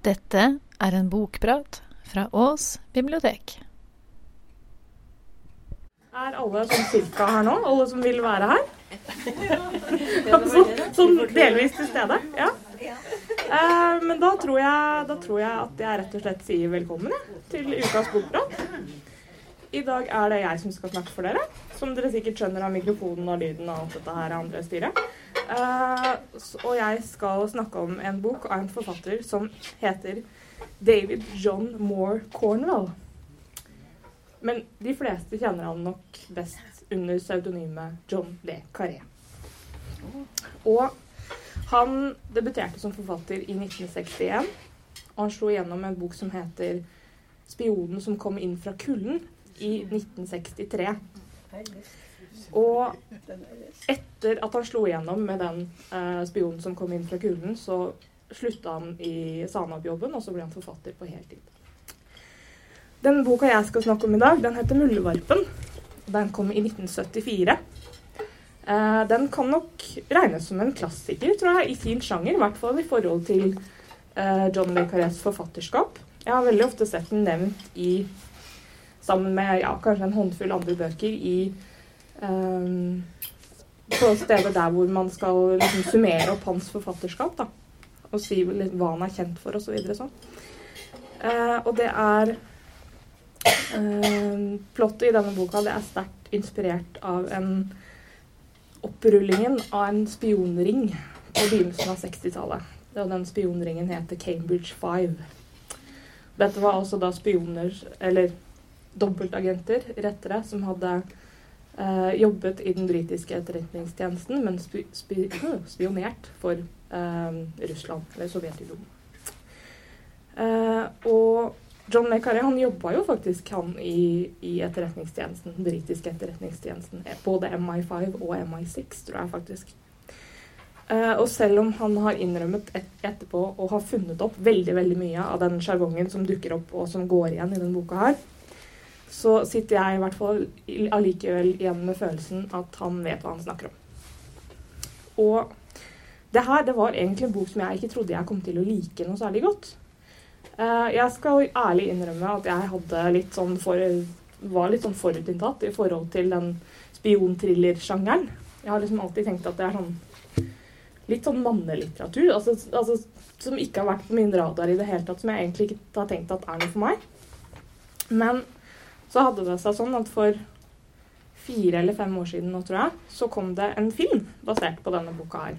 Dette er en bokprat fra Ås bibliotek. Er alle sånn cirka her nå? Alle som vil være her? altså, sånn delvis til stede? Ja. Eh, men da tror, jeg, da tror jeg at jeg rett og slett sier velkommen jeg, til ukas bokprat. I dag er det jeg som skal snakke for dere. Som dere sikkert skjønner av mikrofonen og lyden og alt dette her andre styret. Eh, og jeg skal snakke om en bok av en forfatter som heter David John Moore Cornwell. Men de fleste kjenner han nok best under pseudonymet John Le Carré. Og han debuterte som forfatter i 1961. Og han slo igjennom en bok som heter 'Spionen som kom inn fra kulden' i 1963. Og etter at han slo igjennom med den eh, spionen som kom inn fra kulen, så slutta han i Sanab-jobben, og så ble han forfatter på heltid. Den boka jeg skal snakke om i dag, den heter 'Mullevarpen'. Den kom i 1974. Eh, den kan nok regnes som en klassiker, tror jeg, i sin sjanger. I hvert fall i forhold til eh, John Le forfatterskap. Jeg har veldig ofte sett den nevnt i sammen med ja, kanskje en håndfull andre bøker i um, På steder der hvor man skal liksom, summere opp hans forfatterskap. da, Og si litt, hva han er kjent for, osv. Så sånn. Uh, og det er uh, Plottet i denne boka det er sterkt inspirert av en opprullingen av en spionring på begynnelsen av 60-tallet. Og den spionringen heter Cambridge Five. Dette var altså da spioner, eller dobbeltagenter, rettere, som hadde eh, jobbet i den britiske etterretningstjenesten, men spi, spi, spionert for eh, Russland, eller Sovjetunionen. Eh, og John Le Carré jobba jo faktisk han i, i etterretningstjenesten, den britiske etterretningstjenesten. Både MI5 og MI6, tror jeg faktisk. Uh, og selv om han har innrømmet et, etterpå og har funnet opp veldig veldig mye av den sjargongen som dukker opp og som går igjen i denne boka her, så sitter jeg i hvert fall allikevel igjen med følelsen at han vet hva han snakker om. Og det her det var egentlig en bok som jeg ikke trodde jeg kom til å like noe særlig godt. Uh, jeg skal ærlig innrømme at jeg hadde litt sånn for, var litt sånn forutinntatt i forhold til den spionthriller-sjangeren. Jeg har liksom alltid tenkt at det er sånn litt sånn mannelitteratur. Altså, altså, som ikke har vært på min radar i det hele tatt. Som jeg egentlig ikke har tenkt at er noe for meg. Men så hadde det seg sånn at for fire eller fem år siden nå, tror jeg, så kom det en film basert på denne boka her.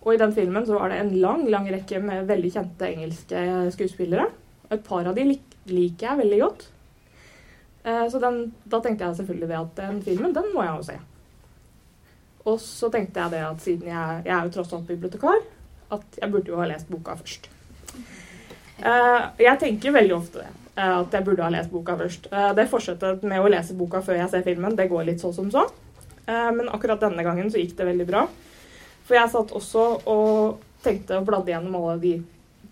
Og i den filmen så var det en lang, lang rekke med veldig kjente engelske skuespillere. Et par av de lik liker jeg veldig godt. Eh, så den, da tenkte jeg selvfølgelig det at den filmen, den må jeg jo se. Og så tenkte jeg det at siden jeg, jeg er jo tross alt bibliotekar, at jeg burde jo ha lest boka først. Uh, jeg tenker veldig ofte det. Uh, at jeg burde ha lest boka først. Uh, det fortsettet med å lese boka før jeg ser filmen, det går litt så som så. men akkurat denne gangen så gikk det veldig bra. For jeg satt også og tenkte og bladde gjennom alle de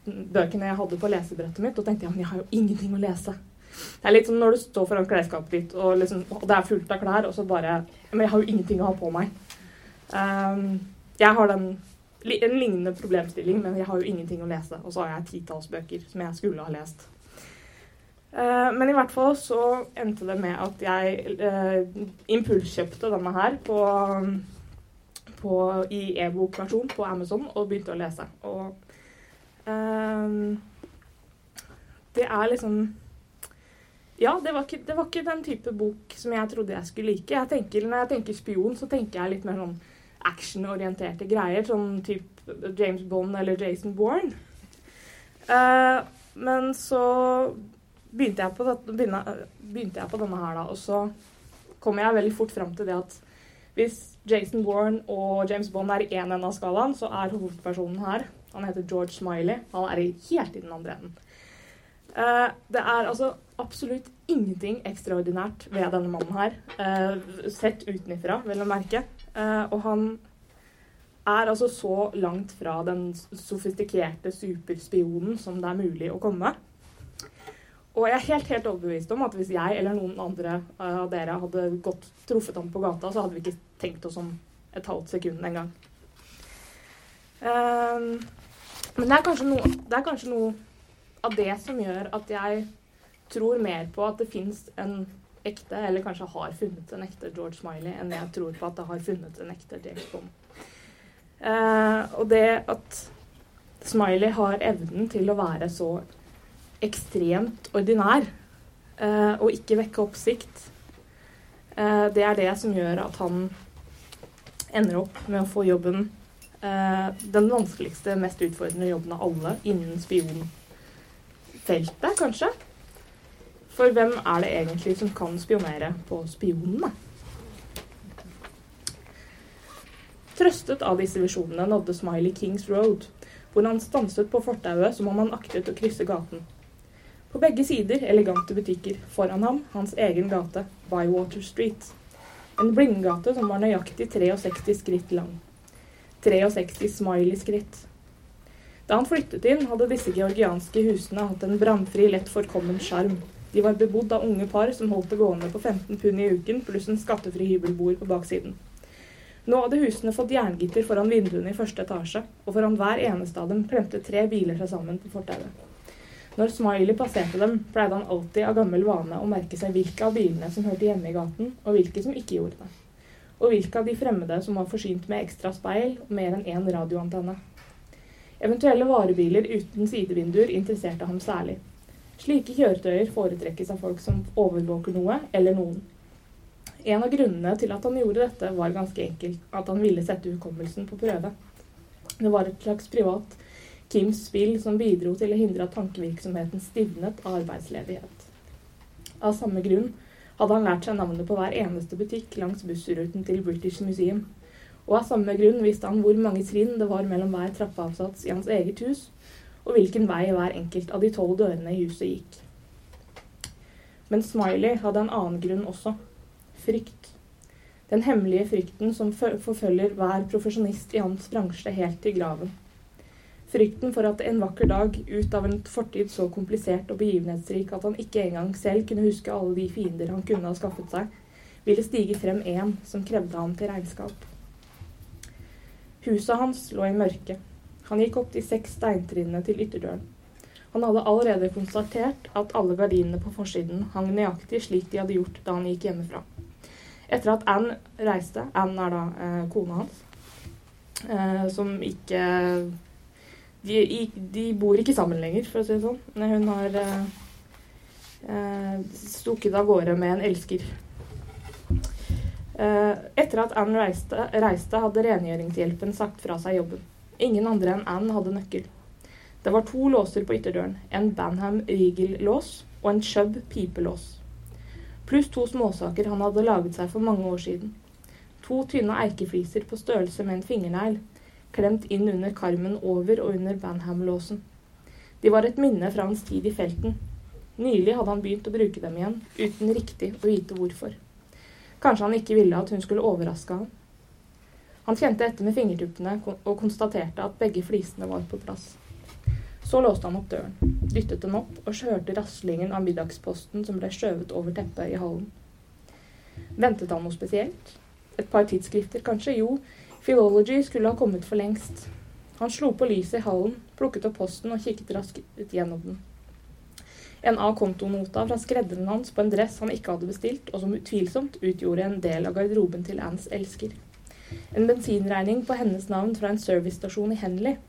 bøkene jeg hadde på lesebrettet mitt, og tenkte ja, men jeg har jo ingenting å lese. Det er litt som når du står foran klesskapet ditt, og, liksom, og det er fullt av klær, og så bare Men jeg har jo ingenting å ha på meg. Um, jeg har den, en lignende problemstilling, men jeg har jo ingenting å lese. Og så har jeg titalls bøker som jeg skulle ha lest. Uh, men i hvert fall så endte det med at jeg uh, impulskjøpte denne her på, på, i e-bokversjon på Amazon og begynte å lese. Og uh, det er liksom ja, det var, ikke, det var, ikke, den type bok som jeg trodde jeg skulle like. Jeg tenker, når jeg tenker spion, så tenker jeg litt mer sånn actionorienterte greier. Sånn type James Bond eller Jason Bourne. Uh, men så begynte jeg, på, begynne, begynte jeg på denne her, da. Og så kom jeg veldig fort fram til det at hvis Jason Bourne og James Bond er i én ende av skalaen, så er hovedpersonen her Han heter George Smiley. Han er helt i den andre enden. Uh, det er altså absolutt ingenting ekstraordinært ved denne mannen her. Uh, sett utenifra, vil jeg merke. Uh, og han er altså så langt fra den sofistikerte superspionen som det er mulig å komme. Og jeg er helt helt overbevist om at hvis jeg eller noen andre av dere hadde gått truffet ham på gata, så hadde vi ikke tenkt oss om et halvt sekund engang. Um, men det er noe, det er kanskje noe av det som gjør at jeg tror mer på at det fins en ekte, eller kanskje har funnet en ekte George Smiley, enn jeg tror på at det har funnet en ekte James Bond. Uh, og det at Smiley har evnen til å være så ekstremt ordinær eh, og ikke vekke oppsikt, eh, det er det som gjør at han ender opp med å få jobben eh, Den vanskeligste, mest utfordrende jobben av alle innen spionfeltet, kanskje. For hvem er det egentlig som kan spionere på spionene? Trøstet av disse visjonene nådde Smiley Kings Road, hvor han stanset på fortauet som om han aktet å krysse gaten. På begge sider elegante butikker, foran ham hans egen gate, Bywater Street. En blindgate som var nøyaktig 63 skritt lang. 63 smiley-skritt. Da han flyttet inn, hadde disse georgianske husene hatt en brannfri, lett forkommen sjarm. De var bebodd av unge par som holdt det gående på 15 pund i uken, pluss en skattefri hybelboer på baksiden. Nå hadde husene fått jerngitter foran vinduene i første etasje, og foran hver eneste av dem klemte tre biler seg sammen på fortauet. Når Smiley passerte dem, pleide han alltid av gammel vane å merke seg hvilke av bilene som hørte hjemme i gaten, og hvilke som ikke gjorde det. Og hvilke av de fremmede som var forsynt med ekstra speil og mer enn én radioantenne. Eventuelle varebiler uten sidevinduer interesserte ham særlig. Slike kjøretøyer foretrekkes av folk som overvåker noe eller noen. En av grunnene til at han gjorde dette, var ganske enkelt at han ville sette hukommelsen på prøve. Det var et slags privat Kims spill som bidro til å hindre at tankevirksomheten stivnet av arbeidsledighet. Av samme grunn hadde han lært seg navnet på hver eneste butikk langs bussruten til British Museum. Og av samme grunn visste han hvor mange trinn det var mellom hver trappeavsats i hans eget hus, og hvilken vei hver enkelt av de tolv dørene i huset gikk. Men Smiley hadde en annen grunn også. Frykt. Den hemmelige frykten som forfølger hver profesjonist i hans bransje helt til graven. Frykten for at en vakker dag, ut av en fortid så komplisert og begivenhetsrik at han ikke engang selv kunne huske alle de fiender han kunne ha skaffet seg, ville stige frem én som krevde ham til regnskap. Huset hans lå i mørke. Han gikk opp de seks steintrinnene til ytterdøren. Han hadde allerede konstatert at alle gardinene på forsiden hang nøyaktig slik de hadde gjort da han gikk hjemmefra. Etter at Anne reiste Anne er da eh, kona hans, eh, som ikke de, de, bor ikke sammen lenger, for å si det sånn. Hun har eh, eh, stukket av gårde med en elsker. Eh, etter at Anne reiste, reiste, hadde rengjøringshjelpen sagt fra seg jobben. Ingen andre enn Anne hadde nøkkel. Det var to låser på ytterdøren. En Banham Regal-lås og en Chubb pipelås. Pluss to småsaker han hadde laget seg for mange år siden. To tynne eikefliser på størrelse med en fingernegl klemt inn under karmen over og under Banham-låsen. De var et minne fra hans tid i felten. Nylig hadde han begynt å bruke dem igjen, uten riktig å vite hvorfor. Kanskje han ikke ville at hun skulle overraske ham. Han kjente etter med fingertuppene og konstaterte at begge flisene var på plass. Så låste han opp døren, dyttet den opp og hørte raslingen av middagsposten som ble skjøvet over teppet i hallen. Ventet han noe spesielt? Et par tidsskrifter, kanskje? Jo, Philology skulle ha kommet for lengst. Han slo på lyset i hallen, plukket opp posten og kikket raskt gjennom den. En av kontonota fra skredderen hans på en dress han ikke hadde bestilt, og som utvilsomt utgjorde en del av garderoben til Anns elsker. En bensinregning på hennes navn fra en servicestasjon i Henley.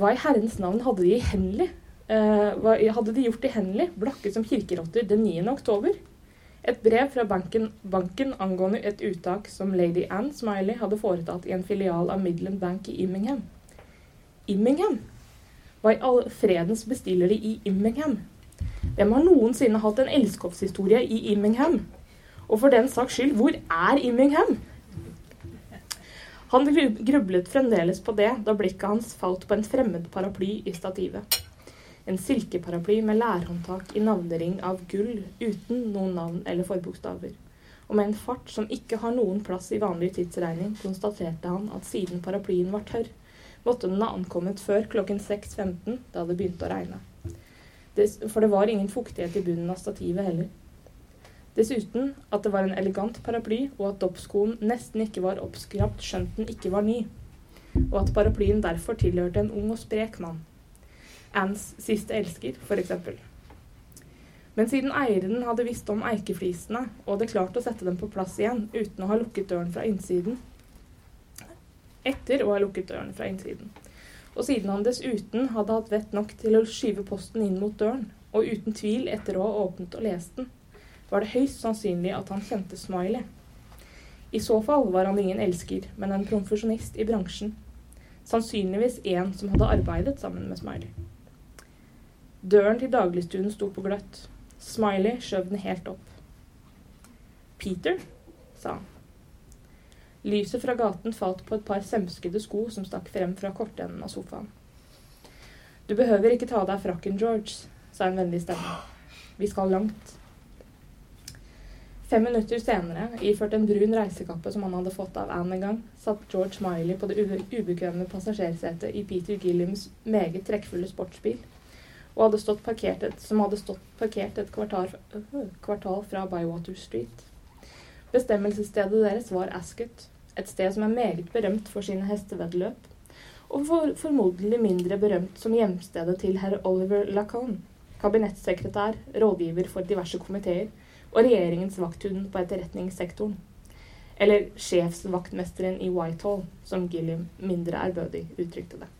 Hva i herrens navn hadde de i Henley? Eh, hva hadde de gjort i Henley, blakke som kirkerotter, den 9. oktober? Et brev fra banken, banken, angående et uttak som lady Anne Smiley hadde foretatt i en filial av Midland Bank i Immingham. Immingham? Hva i all fredens bestiller de i Immingham? Hvem har noensinne hatt en elskovshistorie i Immingham? Og for den saks skyld, hvor er Immingham? Han grublet fremdeles på det da blikket hans falt på en fremmed paraply i stativet. En silkeparaply med lærhåndtak i navnering av gull uten noen navn eller forbokstaver. Og med en fart som ikke har noen plass i vanlig tidsregning, konstaterte han at siden paraplyen var tørr, måtte den ha ankommet før klokken 6.15, da det begynte å regne. for det var ingen fuktighet i bunnen av stativet heller. Dessuten at det var en elegant paraply, og at doppskoen nesten ikke var oppskrapt skjønt den ikke var ny. Og at paraplyen derfor tilhørte en ung og sprek mann. Anns siste elsker, f.eks. Men siden eieren hadde visst om eikeflisene og hadde klart å sette dem på plass igjen uten å ha lukket døren fra innsiden Etter å ha lukket døren fra innsiden. Og siden han dessuten hadde hatt vett nok til å skyve posten inn mot døren, og uten tvil etter å ha åpnet og lest den, var det høyst sannsynlig at han kjente Smiley. I så fall var han ingen elsker, men en profesjonist i bransjen. Sannsynligvis en som hadde arbeidet sammen med Smiley. Døren til dagligstuen sto på gløtt. Smiley skjøv den helt opp. Peter, sa han. Lyset fra gaten falt på et par semskede sko som stakk frem fra kortenden av sofaen. Du behøver ikke ta av deg frakken, George, sa en vennlig stemme. Vi skal langt. Fem minutter senere, iført en brun reisekappe som han hadde fått av Anne en gang, satt George Miley på det ubekvemme passasjersetet i Peter Gilliams meget trekkfulle sportsbil, og hadde stått parkert et, som hadde stått parkert et kvartal, kvartal fra Bywater Street. Bestemmelsesstedet deres var Ascot, et sted som er meget berømt for sine hesteveddeløp, og for, formodentlig mindre berømt som hjemstedet til herr Oliver Lacan, kabinettsekretær, rådgiver for diverse komiteer og regjeringens vakthund på etterretningssektoren. Eller sjefsvaktmesteren i Whitehall, som Gilliam mindre ærbødig uttrykte det.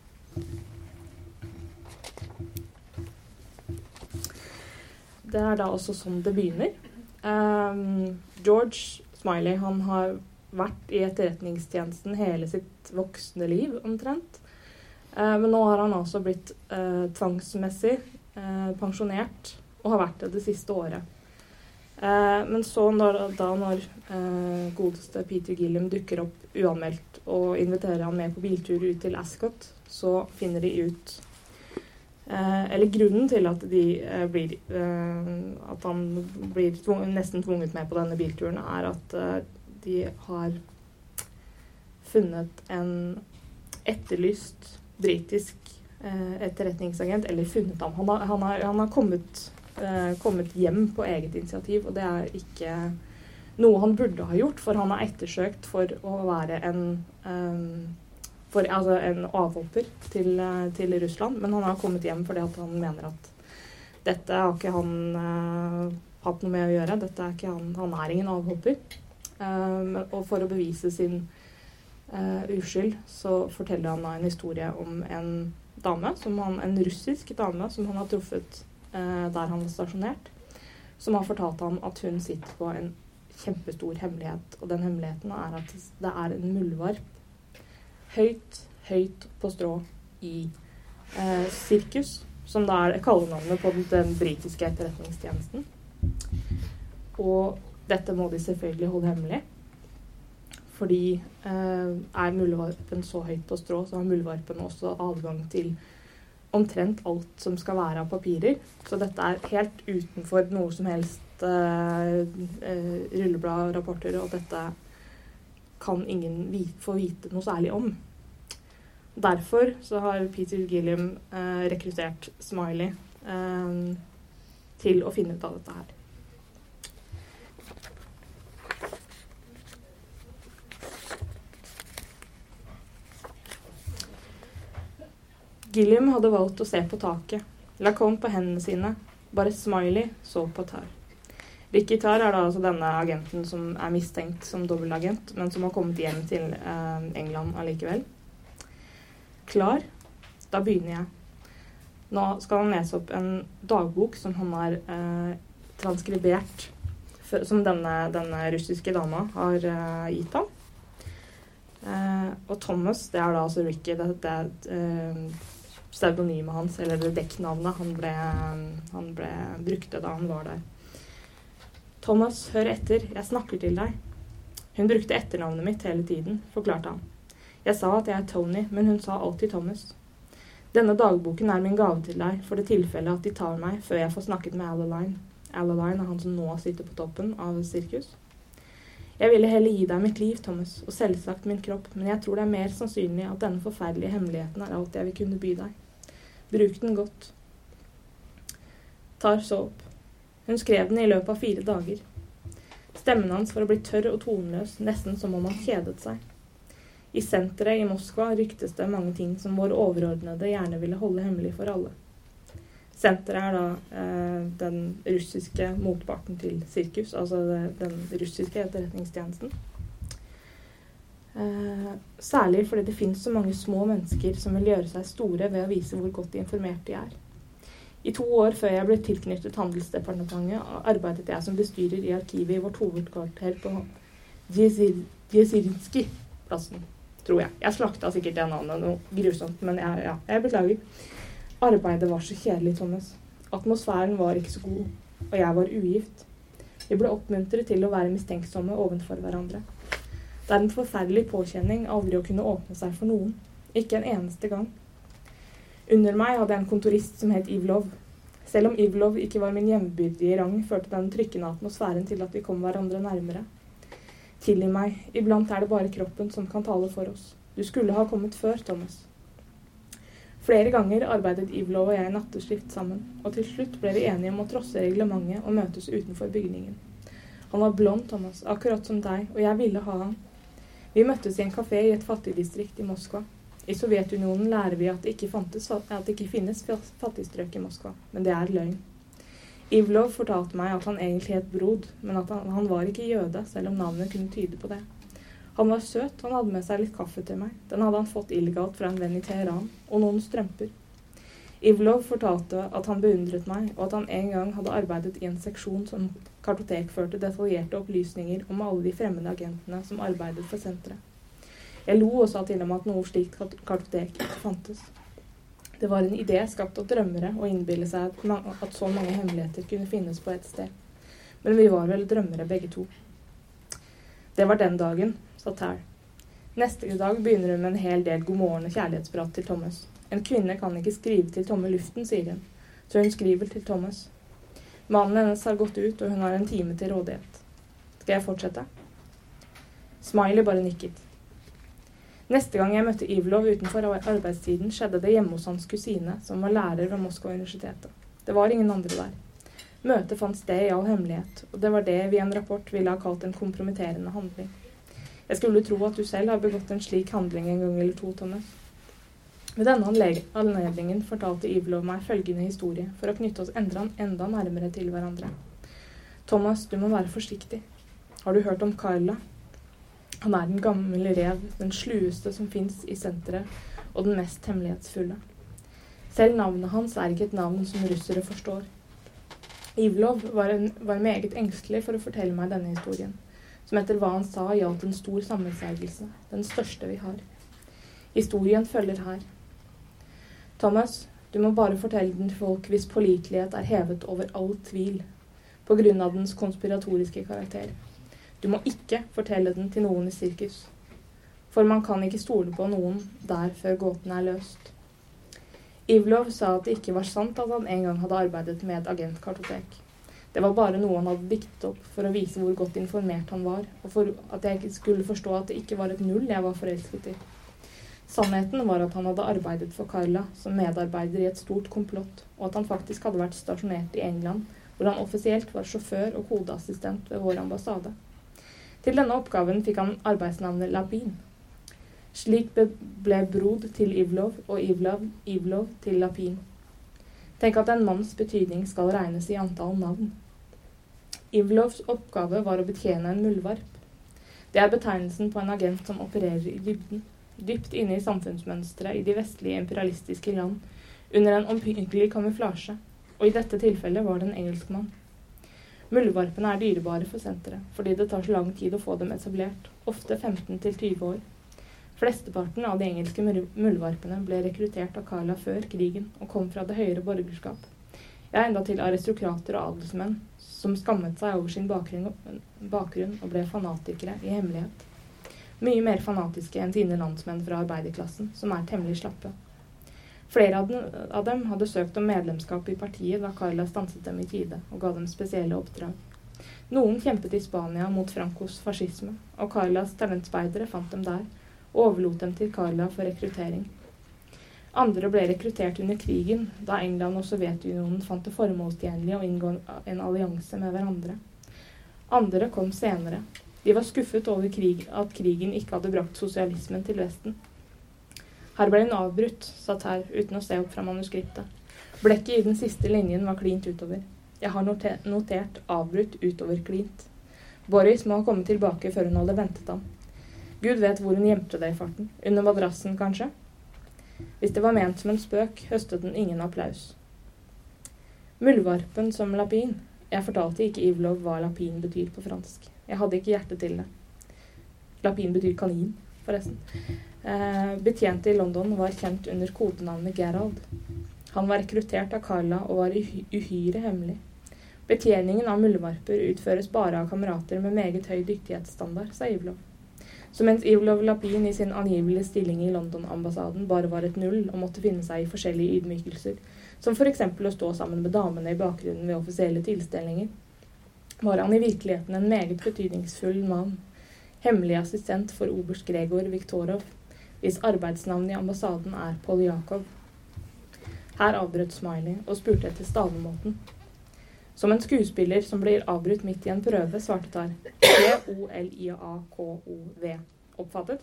Det er da også sånn det begynner. Um, George Smiley han har vært i etterretningstjenesten hele sitt voksne liv, omtrent. Uh, men nå har han altså blitt uh, tvangsmessig uh, pensjonert, og har vært det det siste året. Eh, men så når, da når eh, godeste Peter Gilliam dukker opp uanmeldt og inviterer han med på biltur ut til Ascot, så finner de ut Eller grunnen til at de blir At han blir tvunget, nesten tvunget med på denne bilturen, er at de har funnet en etterlyst britisk eh, etterretningsagent, eller funnet ham. Han har, han har, han har kommet, eh, kommet, hjem på eget initiativ, og det er ikke noe han burde ha gjort, for han er ettersøkt for å være en for, altså en avhopper til, eh, til, Russland, men han har kommet hjem fordi han mener at dette har ikke han uh, hatt noe med å gjøre. Dette er ikke han, han er ingen avhopper. Um, og for å bevise sin uh, uskyld, så forteller han da en historie om en dame, han, en russisk dame som han har truffet uh, der han var stasjonert, som har fortalt ham at hun sitter på en kjempestor hemmelighet. Og den hemmeligheten er at det er en muldvarp høyt, høyt på strå i eh, sirkus, som da er kallenavnet på den, den britiske etterretningstjenesten. Og dette må de selvfølgelig holde hemmelig. Fordi eh, er muldvarpen så høyt på strå, så har muldvarpen også adgang til omtrent alt som skal være av papirer. Så dette er helt utenfor noe som helst eh, eh, og dette kan ingen vite, få vite noe særlig om. Derfor så har Peter Gilliam eh, rekruttert Smiley eh, til å finne ut av dette her. Gilliam hadde valgt å se på taket. Lacombe på hendene sine. Bare Smiley så på Tar. Ricky Tar er da altså denne agenten som er mistenkt som dobbeltagent, men som har kommet hjem til eh, England allikevel. Klar? Da begynner jeg. Nå skal han lese opp en dagbok som han har eh, transkribert, for, som denne, denne, russiske dama har eh, gitt ham. Eh, og Thomas, det er da altså Ricky. Det, det er eh, pseudonymet hans, eller dekknavnet han ble, han ble brukte da han var der. Thomas, hør etter, jeg snakker til deg. Hun brukte etternavnet mitt hele tiden, forklarte han. Jeg sa at jeg er Tony, men hun sa alltid Thomas. Denne dagboken er min gave til deg for det tilfellet at de tar meg før jeg får snakket med Alaline. Alaline er han som nå sitter på toppen av sirkus. Jeg ville heller gi deg mitt liv, Thomas, og selvsagt min kropp, men jeg tror det er mer sannsynlig at denne forferdelige hemmeligheten er alt jeg vil kunne by deg. Bruk den godt. Tar så opp. Hun skrev den i løpet av fire dager. Stemmen hans var blitt tørr og toneløs, nesten som om han kjedet seg. I senteret i Moskva ryktes det mange ting som vår overordnede gjerne ville holde hemmelig for alle. Senteret er da eh, den russiske motparten til sirkus, altså det, den russiske etterretningstjenesten. Eh, særlig fordi det finnes så mange små mennesker som vil gjøre seg store ved å vise hvor godt informert de er. I to år før jeg ble tilknyttet Handelsdepartementet, arbeidet jeg som bestyrer i arkivet i vårt hovedkvarter på Djezirinskij-plassen, tror jeg. Jeg slakta sikkert det navnet noe grusomt, men jeg, ja, jeg beklager. Arbeidet var så kjedelig, Thomas. Atmosfæren var ikke så god, og jeg var ugift. Vi ble oppmuntret til å være mistenksomme overfor hverandre. Det er en forferdelig påkjenning aldri å kunne åpne seg for noen. Ikke en eneste gang. Under meg hadde jeg en kontorist som het Ivlov. Selv om Ivlov ikke var min hjembyrdige rang, førte den trykkende atmosfæren til at vi kom hverandre nærmere. Tilgi meg, iblant er det bare kroppen som kan tale for oss. Du skulle ha kommet før, Thomas. Flere ganger arbeidet Ivlo og jeg natteskift sammen, og til slutt ble vi enige om å trosse reglementet og møtes utenfor bygningen. Han var blond, Thomas, akkurat som deg, og jeg ville ha han. Vi møttes i en kafé i et fattigdistrikt i Moskva. I Sovjetunionen lærer vi at det ikke, fantes, at det ikke finnes fattigstrøk i Moskva, men det er løgn. Ivlov fortalte meg at han egentlig het Brod, men at han, han var ikke jøde, selv om navnet kunne tyde på det. Han var søt, han hadde med seg litt kaffe til meg. Den hadde han fått illegalt fra en venn i Teheran. Og noen strømper. Ivlov fortalte at han beundret meg, og at han en gang hadde arbeidet i en seksjon som kartotekførte detaljerte opplysninger om alle de fremmede agentene som arbeidet for senteret. Jeg lo og sa til ham at noe slikt kartotek ikke fantes. Det var en idé skapt av drømmere å innbille seg at så mange hemmeligheter kunne finnes på ett sted. Men vi var vel drømmere begge to. Det var den dagen, sa Tær. Neste dag begynner hun med en hel del god morgen og kjærlighetsprat til Thomas. En kvinne kan ikke skrive til tomme luften, sier hun, så hun skriver til Thomas. Mannen hennes har gått ut, og hun har en time til rådighet. Skal jeg fortsette? Smiley bare nikket. Neste gang jeg møtte Ivlov utenfor arbeidstiden, skjedde det hjemme hos hans kusine, som var lærer ved Moskva-universitetet. Det var ingen andre der. Møtet fant sted i all hemmelighet, og det var det vi i en rapport ville ha kalt en kompromitterende handling. Jeg skulle tro at du selv har begått en slik handling en gang eller to, Thomas. Ved denne anledningen fortalte Ivelov meg følgende historie for å knytte oss enda, enda nærmere til hverandre. Thomas, du må være forsiktig. Har du hørt om Carla? Han er den gamle rev, den slueste som fins i senteret, og den mest hemmelighetsfulle. Selv navnet hans er ikke et navn som russere forstår. Ivlov var, en, var meget engstelig for å fortelle meg denne historien, som etter hva han sa gjaldt en stor sammensvergelse, den største vi har. Historien følger her. Thomas, du må bare fortelle den til folk hvis pålitelighet er hevet over all tvil, på grunn av dens konspiratoriske karakter. Du må ikke fortelle den til noen i sirkus, for man kan ikke stole på noen der før gåten er løst. Ivlov sa at det ikke var sant at han en gang hadde arbeidet med et agentkartotek. Det var bare noe han hadde diktet opp for å vise hvor godt informert han var, og for at jeg skulle forstå at det ikke var et null jeg var forelsket i. Sannheten var at han hadde arbeidet for Carla som medarbeider i et stort komplott, og at han faktisk hadde vært stasjonert i England, hvor han offisielt var sjåfør og kodeassistent ved vår ambassade. Til denne oppgaven fikk han arbeidsnavnet Labin, slik ble Brod til Ivlov og Ivlov, Ivlov til Lapin. Tenk at en manns betydning skal regnes i antall navn. Ivlovs oppgave var å betjene en muldvarp. Det er betegnelsen på en agent som opererer i dybden, dypt inne i samfunnsmønsteret i de vestlige imperialistiske land, under en omhyggelig kamuflasje, og i dette tilfellet var det en engelskmann. Muldvarpene er dyrebare for senteret, fordi det tar så lang tid å få dem etablert, ofte 15 20 år. Flesteparten av de engelske muldvarpene ble rekruttert av Carla før krigen og kom fra det høyere borgerskap. Ja, endatil aristokrater og adelsmenn som skammet seg over sin bakgrunn og ble fanatikere i hemmelighet. Mye mer fanatiske enn sine landsmenn fra arbeiderklassen, som er temmelig slappe. Flere av dem hadde søkt om medlemskap i partiet da Carla stanset dem i tide og ga dem spesielle oppdrag. Noen kjempet i Spania mot Francos fascisme, og Carlas talentspeidere fant dem der og overlot dem til Carla for rekruttering. Andre ble rekruttert under krigen, da England og Sovjetunionen fant det formålstjenlig å inngå en allianse med hverandre. Andre kom senere. De var skuffet over krig, at krigen ikke hadde brakt sosialismen til Vesten. Her ble hun avbrutt, satt her uten å se opp fra manuskriptet. Blekket i den siste linjen var klint utover. Jeg har notert, notert avbrutt utover klint. Boris må ha kommet tilbake før hun hadde ventet ham. Gud vet hvor hun gjemte det i farten. Under madrassen, kanskje? Hvis det var ment som en spøk, høstet den ingen applaus. Muldvarpen som lapin. Jeg fortalte ikke Ivlov hva lapin betyr på fransk. Jeg hadde ikke hjerte til det. Lapin betyr kanin, forresten. Eh, betjente i London var kjent under kodenavnet Gerald. Han var rekruttert av Carla og var uhyre hemmelig. Betjeningen av muldvarper utføres bare av kamerater med meget høy dyktighetsstandard, sa Ivlov. Så mens Ivlov Lapin i sin angivelige stilling i London-ambassaden bare var et null og måtte finne seg i forskjellige ydmykelser, som f.eks. å stå sammen med damene i bakgrunnen ved offisielle tilstelninger, var han i virkeligheten en meget betydningsfull mann, hemmelig assistent for oberst Gregor Viktorov, hvis arbeidsnavn i ambassaden er Poljakov. Her avbrøt Smiley og spurte etter stavemåten. Som en skuespiller som blir avbrutt midt i en prøve, svarte Tar. P-o-l-i-a-k-o-v. Oppfattet?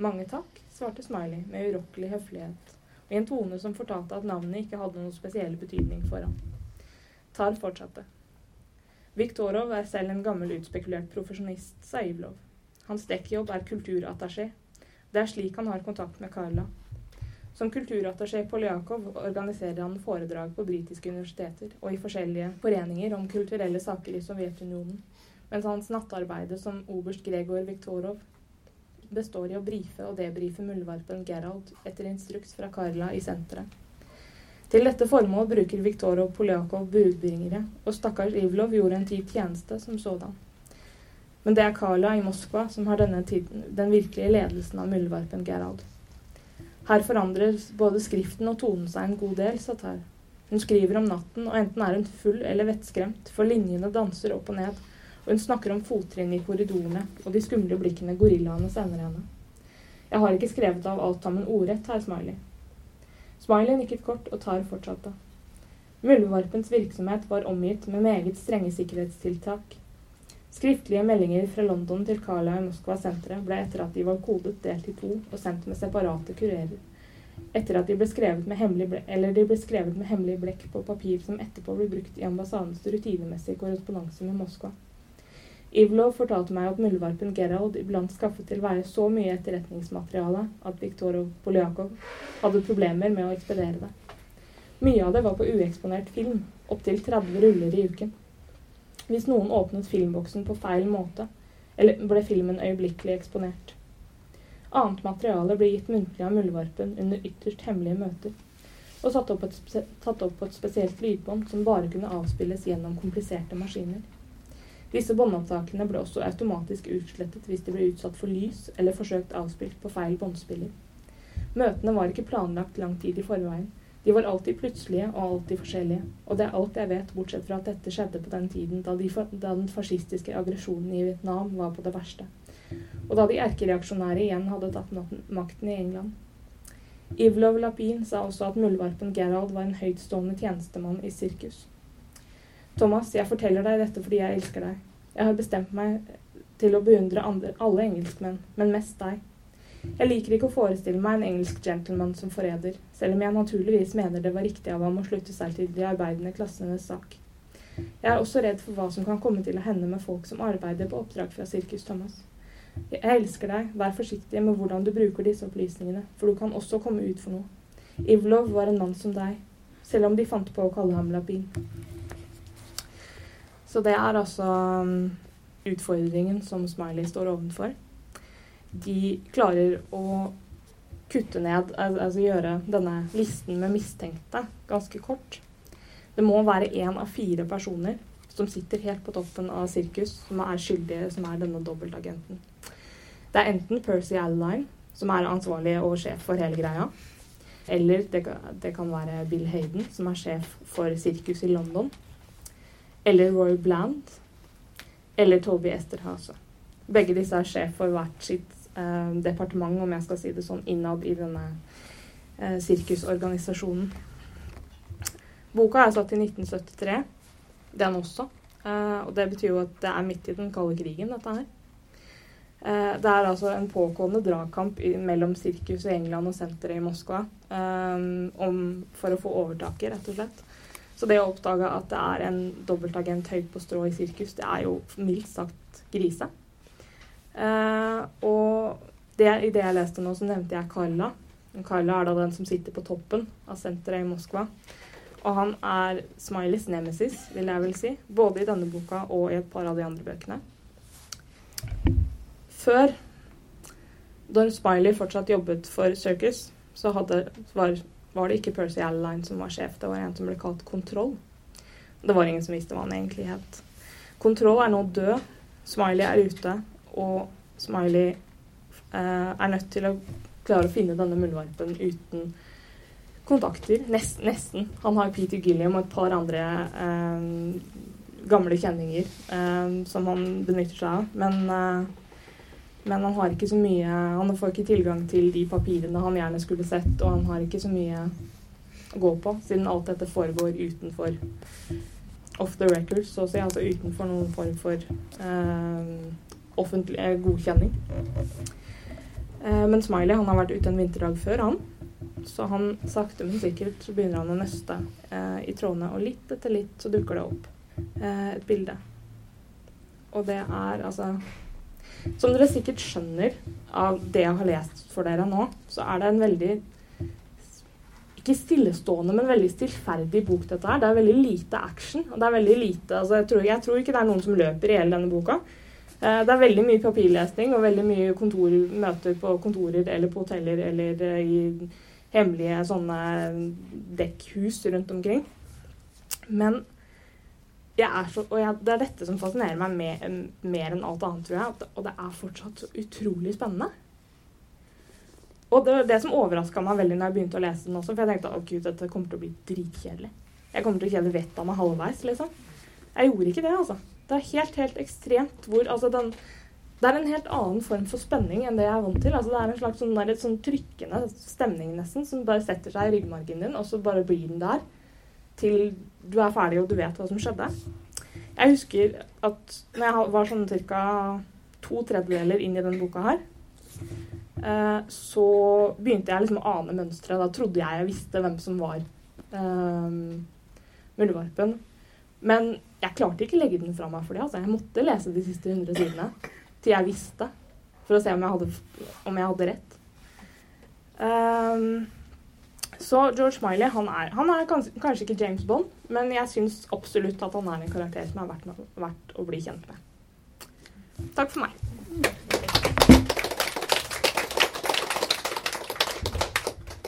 Mange takk, svarte Smiley med urokkelig høflighet, og i en tone som fortalte at navnet ikke hadde noen spesiell betydning for ham. Tar fortsatte. Viktorov er selv en gammel utspekulert profesjonist, sa Ivlov. Hans dekkjobb er kulturattaché. Det er slik han har kontakt med Karla. Som kulturattaché Poljakov organiserer han foredrag på britiske universiteter og i forskjellige foreninger om kulturelle saker i Sovjetunionen, mens hans nattarbeide som oberst Gregor Viktorov består i å brife og debrife muldvarpen Gerald etter instruks fra Karla i senteret. Til dette formål bruker Viktorov Poljakov budbringere, og stakkars Ivlov gjorde en tid tjeneste som sådan. Men det er Kala i Moskva som har denne tiden den virkelige ledelsen av muldvarpen Gerald. Her forandrer både skriften og tonen seg en god del, sa Tar. Hun skriver om natten, og enten er hun full eller vettskremt, for linjene danser opp og ned, og hun snakker om fottrinn i korridorene og de skumle blikkene gorillaene sender henne. Jeg har ikke skrevet av alt sammen ordrett, herr Smiley. Smiley nikket kort, og Tar fortsatte. Muldvarpens virksomhet var omgitt med meget strenge sikkerhetstiltak. Skriftlige meldinger fra London til Carla i Moskva-senteret ble etter at de var kodet, delt i to og sendt med separate kurerer. Etter at de ble skrevet med hemmelig, ble skrevet med hemmelig blekk på papir som etterpå ble brukt i ambassadens rutinemessige korrespondanse med Moskva. Ivlov fortalte meg at muldvarpen Gerald iblant skaffet til veie så mye etterretningsmateriale at Viktorov Poljakov hadde problemer med å ekspedere det. Mye av det var på ueksponert film, opptil 30 ruller i uken. Hvis noen åpnet filmboksen på feil måte, eller ble filmen øyeblikkelig eksponert. Annet materiale ble gitt muntlig av muldvarpen under ytterst hemmelige møter, og satt opp, et, tatt opp på et spesielt lydbånd som bare kunne avspilles gjennom kompliserte maskiner. Disse båndopptakene ble også automatisk utslettet hvis de ble utsatt for lys eller forsøkt avspilt på feil båndspiller. Møtene var ikke planlagt lang tid i forveien, de var alltid plutselige og alltid forskjellige, og det er alt jeg vet, bortsett fra at dette skjedde på den tiden da, de, da den fascistiske aggresjonen i Vietnam var på det verste, og da de erkereaksjonære igjen hadde tatt makten i England. Ivlov Lapin sa også at muldvarpen Gerald var en høytstående tjenestemann i sirkus. Thomas, jeg forteller deg dette fordi jeg elsker deg. Jeg har bestemt meg til å beundre andre, alle engelskmenn, men mest deg. Jeg liker ikke å forestille meg en engelsk gentleman som forræder, selv om jeg naturligvis mener det var riktig av ham å slutte seg til de arbeidende klassenes sak. Jeg er også redd for hva som kan komme til å hende med folk som arbeider på oppdrag fra Sirkus Thomas. Jeg elsker deg, vær forsiktig med hvordan du bruker disse opplysningene, for du kan også komme ut for noe. Ivlov var en mann som deg, selv om de fant på å kalle ham Lapin. Så det er altså um, utfordringen som Smiley står ovenfor de klarer å kutte ned, altså gjøre denne listen med mistenkte ganske kort. Det må være én av fire personer som sitter helt på toppen av sirkus, som er skyldige, som er denne dobbeltagenten. Det er enten Percy Adeline, som er ansvarlig og sjef for hele greia. Eller det, det kan være Bill Hayden, som er sjef for sirkus i London. Eller Roy Bland. Eller Toby Esterhase. Begge disse er sjef for hvert sitt departement, om jeg skal si det sånn, innad i denne eh, sirkusorganisasjonen. Boka er satt i 1973, den også. Eh, og det betyr jo at det er midt i den kalde krigen, dette her. Eh, det er altså en pågående dragkamp mellom sirkus i England og senteret i Moskva eh, om, for å få overtaket, rett og slett. Så det å oppdage at det er en dobbeltagent høyt på strå i sirkus, det er jo mildt sagt grise. Eh, og det, i det jeg leste nå, så nevnte jeg Karla. Karla er da den som sitter på toppen av senteret i Moskva. Og han er Smileys nemesis, vil jeg vel si. Både i denne boka og i et par av de andre bøkene. Før, da Smiley fortsatt jobbet for Circus, så hadde, var, var, det ikke Percy Alline som var sjef. Det var en som ble kalt Kontroll. Det var ingen som visste hva han egentlig het. Kontroll er nå død. Smiley er ute, og Smiley eh, er nødt til å klare å finne denne muldvarpen uten kontakter. Nest, nesten. Han har Peter Gilliam og et par andre eh, gamle kjenninger eh, som han benytter seg av. Men, eh, men, han har ikke så mye Han får ikke tilgang til de papirene han gjerne skulle sett, og han har ikke så mye å gå på, siden alt dette foregår utenfor off the record, så å si. Altså utenfor noen form for eh, offentlig godkjenning. Eh, men Smiley han har vært ute en vinterdag før, han. Så han sakte, men sikkert så begynner han å nøste eh, i trådene. Og litt etter litt så dukker det opp eh, et bilde. Og det er altså Som dere sikkert skjønner av det jeg har lest for dere nå, så er det en veldig ikke stillestående, men veldig stillferdig bok, dette her. Det er veldig lite action. og det er veldig lite, altså jeg, tror, jeg tror ikke det er noen som løper i hele denne boka. Eh, det er veldig mye papirlesning og veldig mye kontor, møter på kontorer eller på hoteller eller eh, i hemmelige sånne dekkhus rundt omkring. Men jeg er så, og jeg, det er dette som fascinerer meg mer, mer enn alt annet, tror jeg. Og det er fortsatt så utrolig spennende. Og det var det som overraska meg veldig når jeg begynte å lese den også. For jeg tenkte at gud, dette kommer til å bli dritkjedelig. Jeg kommer til å kjede vettet av meg halvveis, liksom. Jeg gjorde ikke det, altså. Det er helt, helt ekstremt hvor Altså, den Det er en helt annen form for spenning enn det jeg er vant til. Altså, det er en slags sånn, der, sånn trykkende stemning, nesten, som bare setter seg i ryggmargen din, og så bare blir den der til du er ferdig og du vet hva som skjedde. Jeg husker at når jeg var sånn ca. to tredjedeler inn i denne boka her, eh, så begynte jeg liksom å ane mønsteret. Da trodde jeg jeg visste hvem som var um, muldvarpen. Men jeg klarte ikke å legge den fra meg for det. Altså. Jeg måtte lese de siste 100 sidene til jeg visste, for å se om jeg hadde, om jeg hadde rett. Um, så George Miley han er, han er kanskje, kanskje, ikke James Bond, men jeg syns absolutt at han er en karakter som er verdt, verdt å bli kjent med. Takk for meg.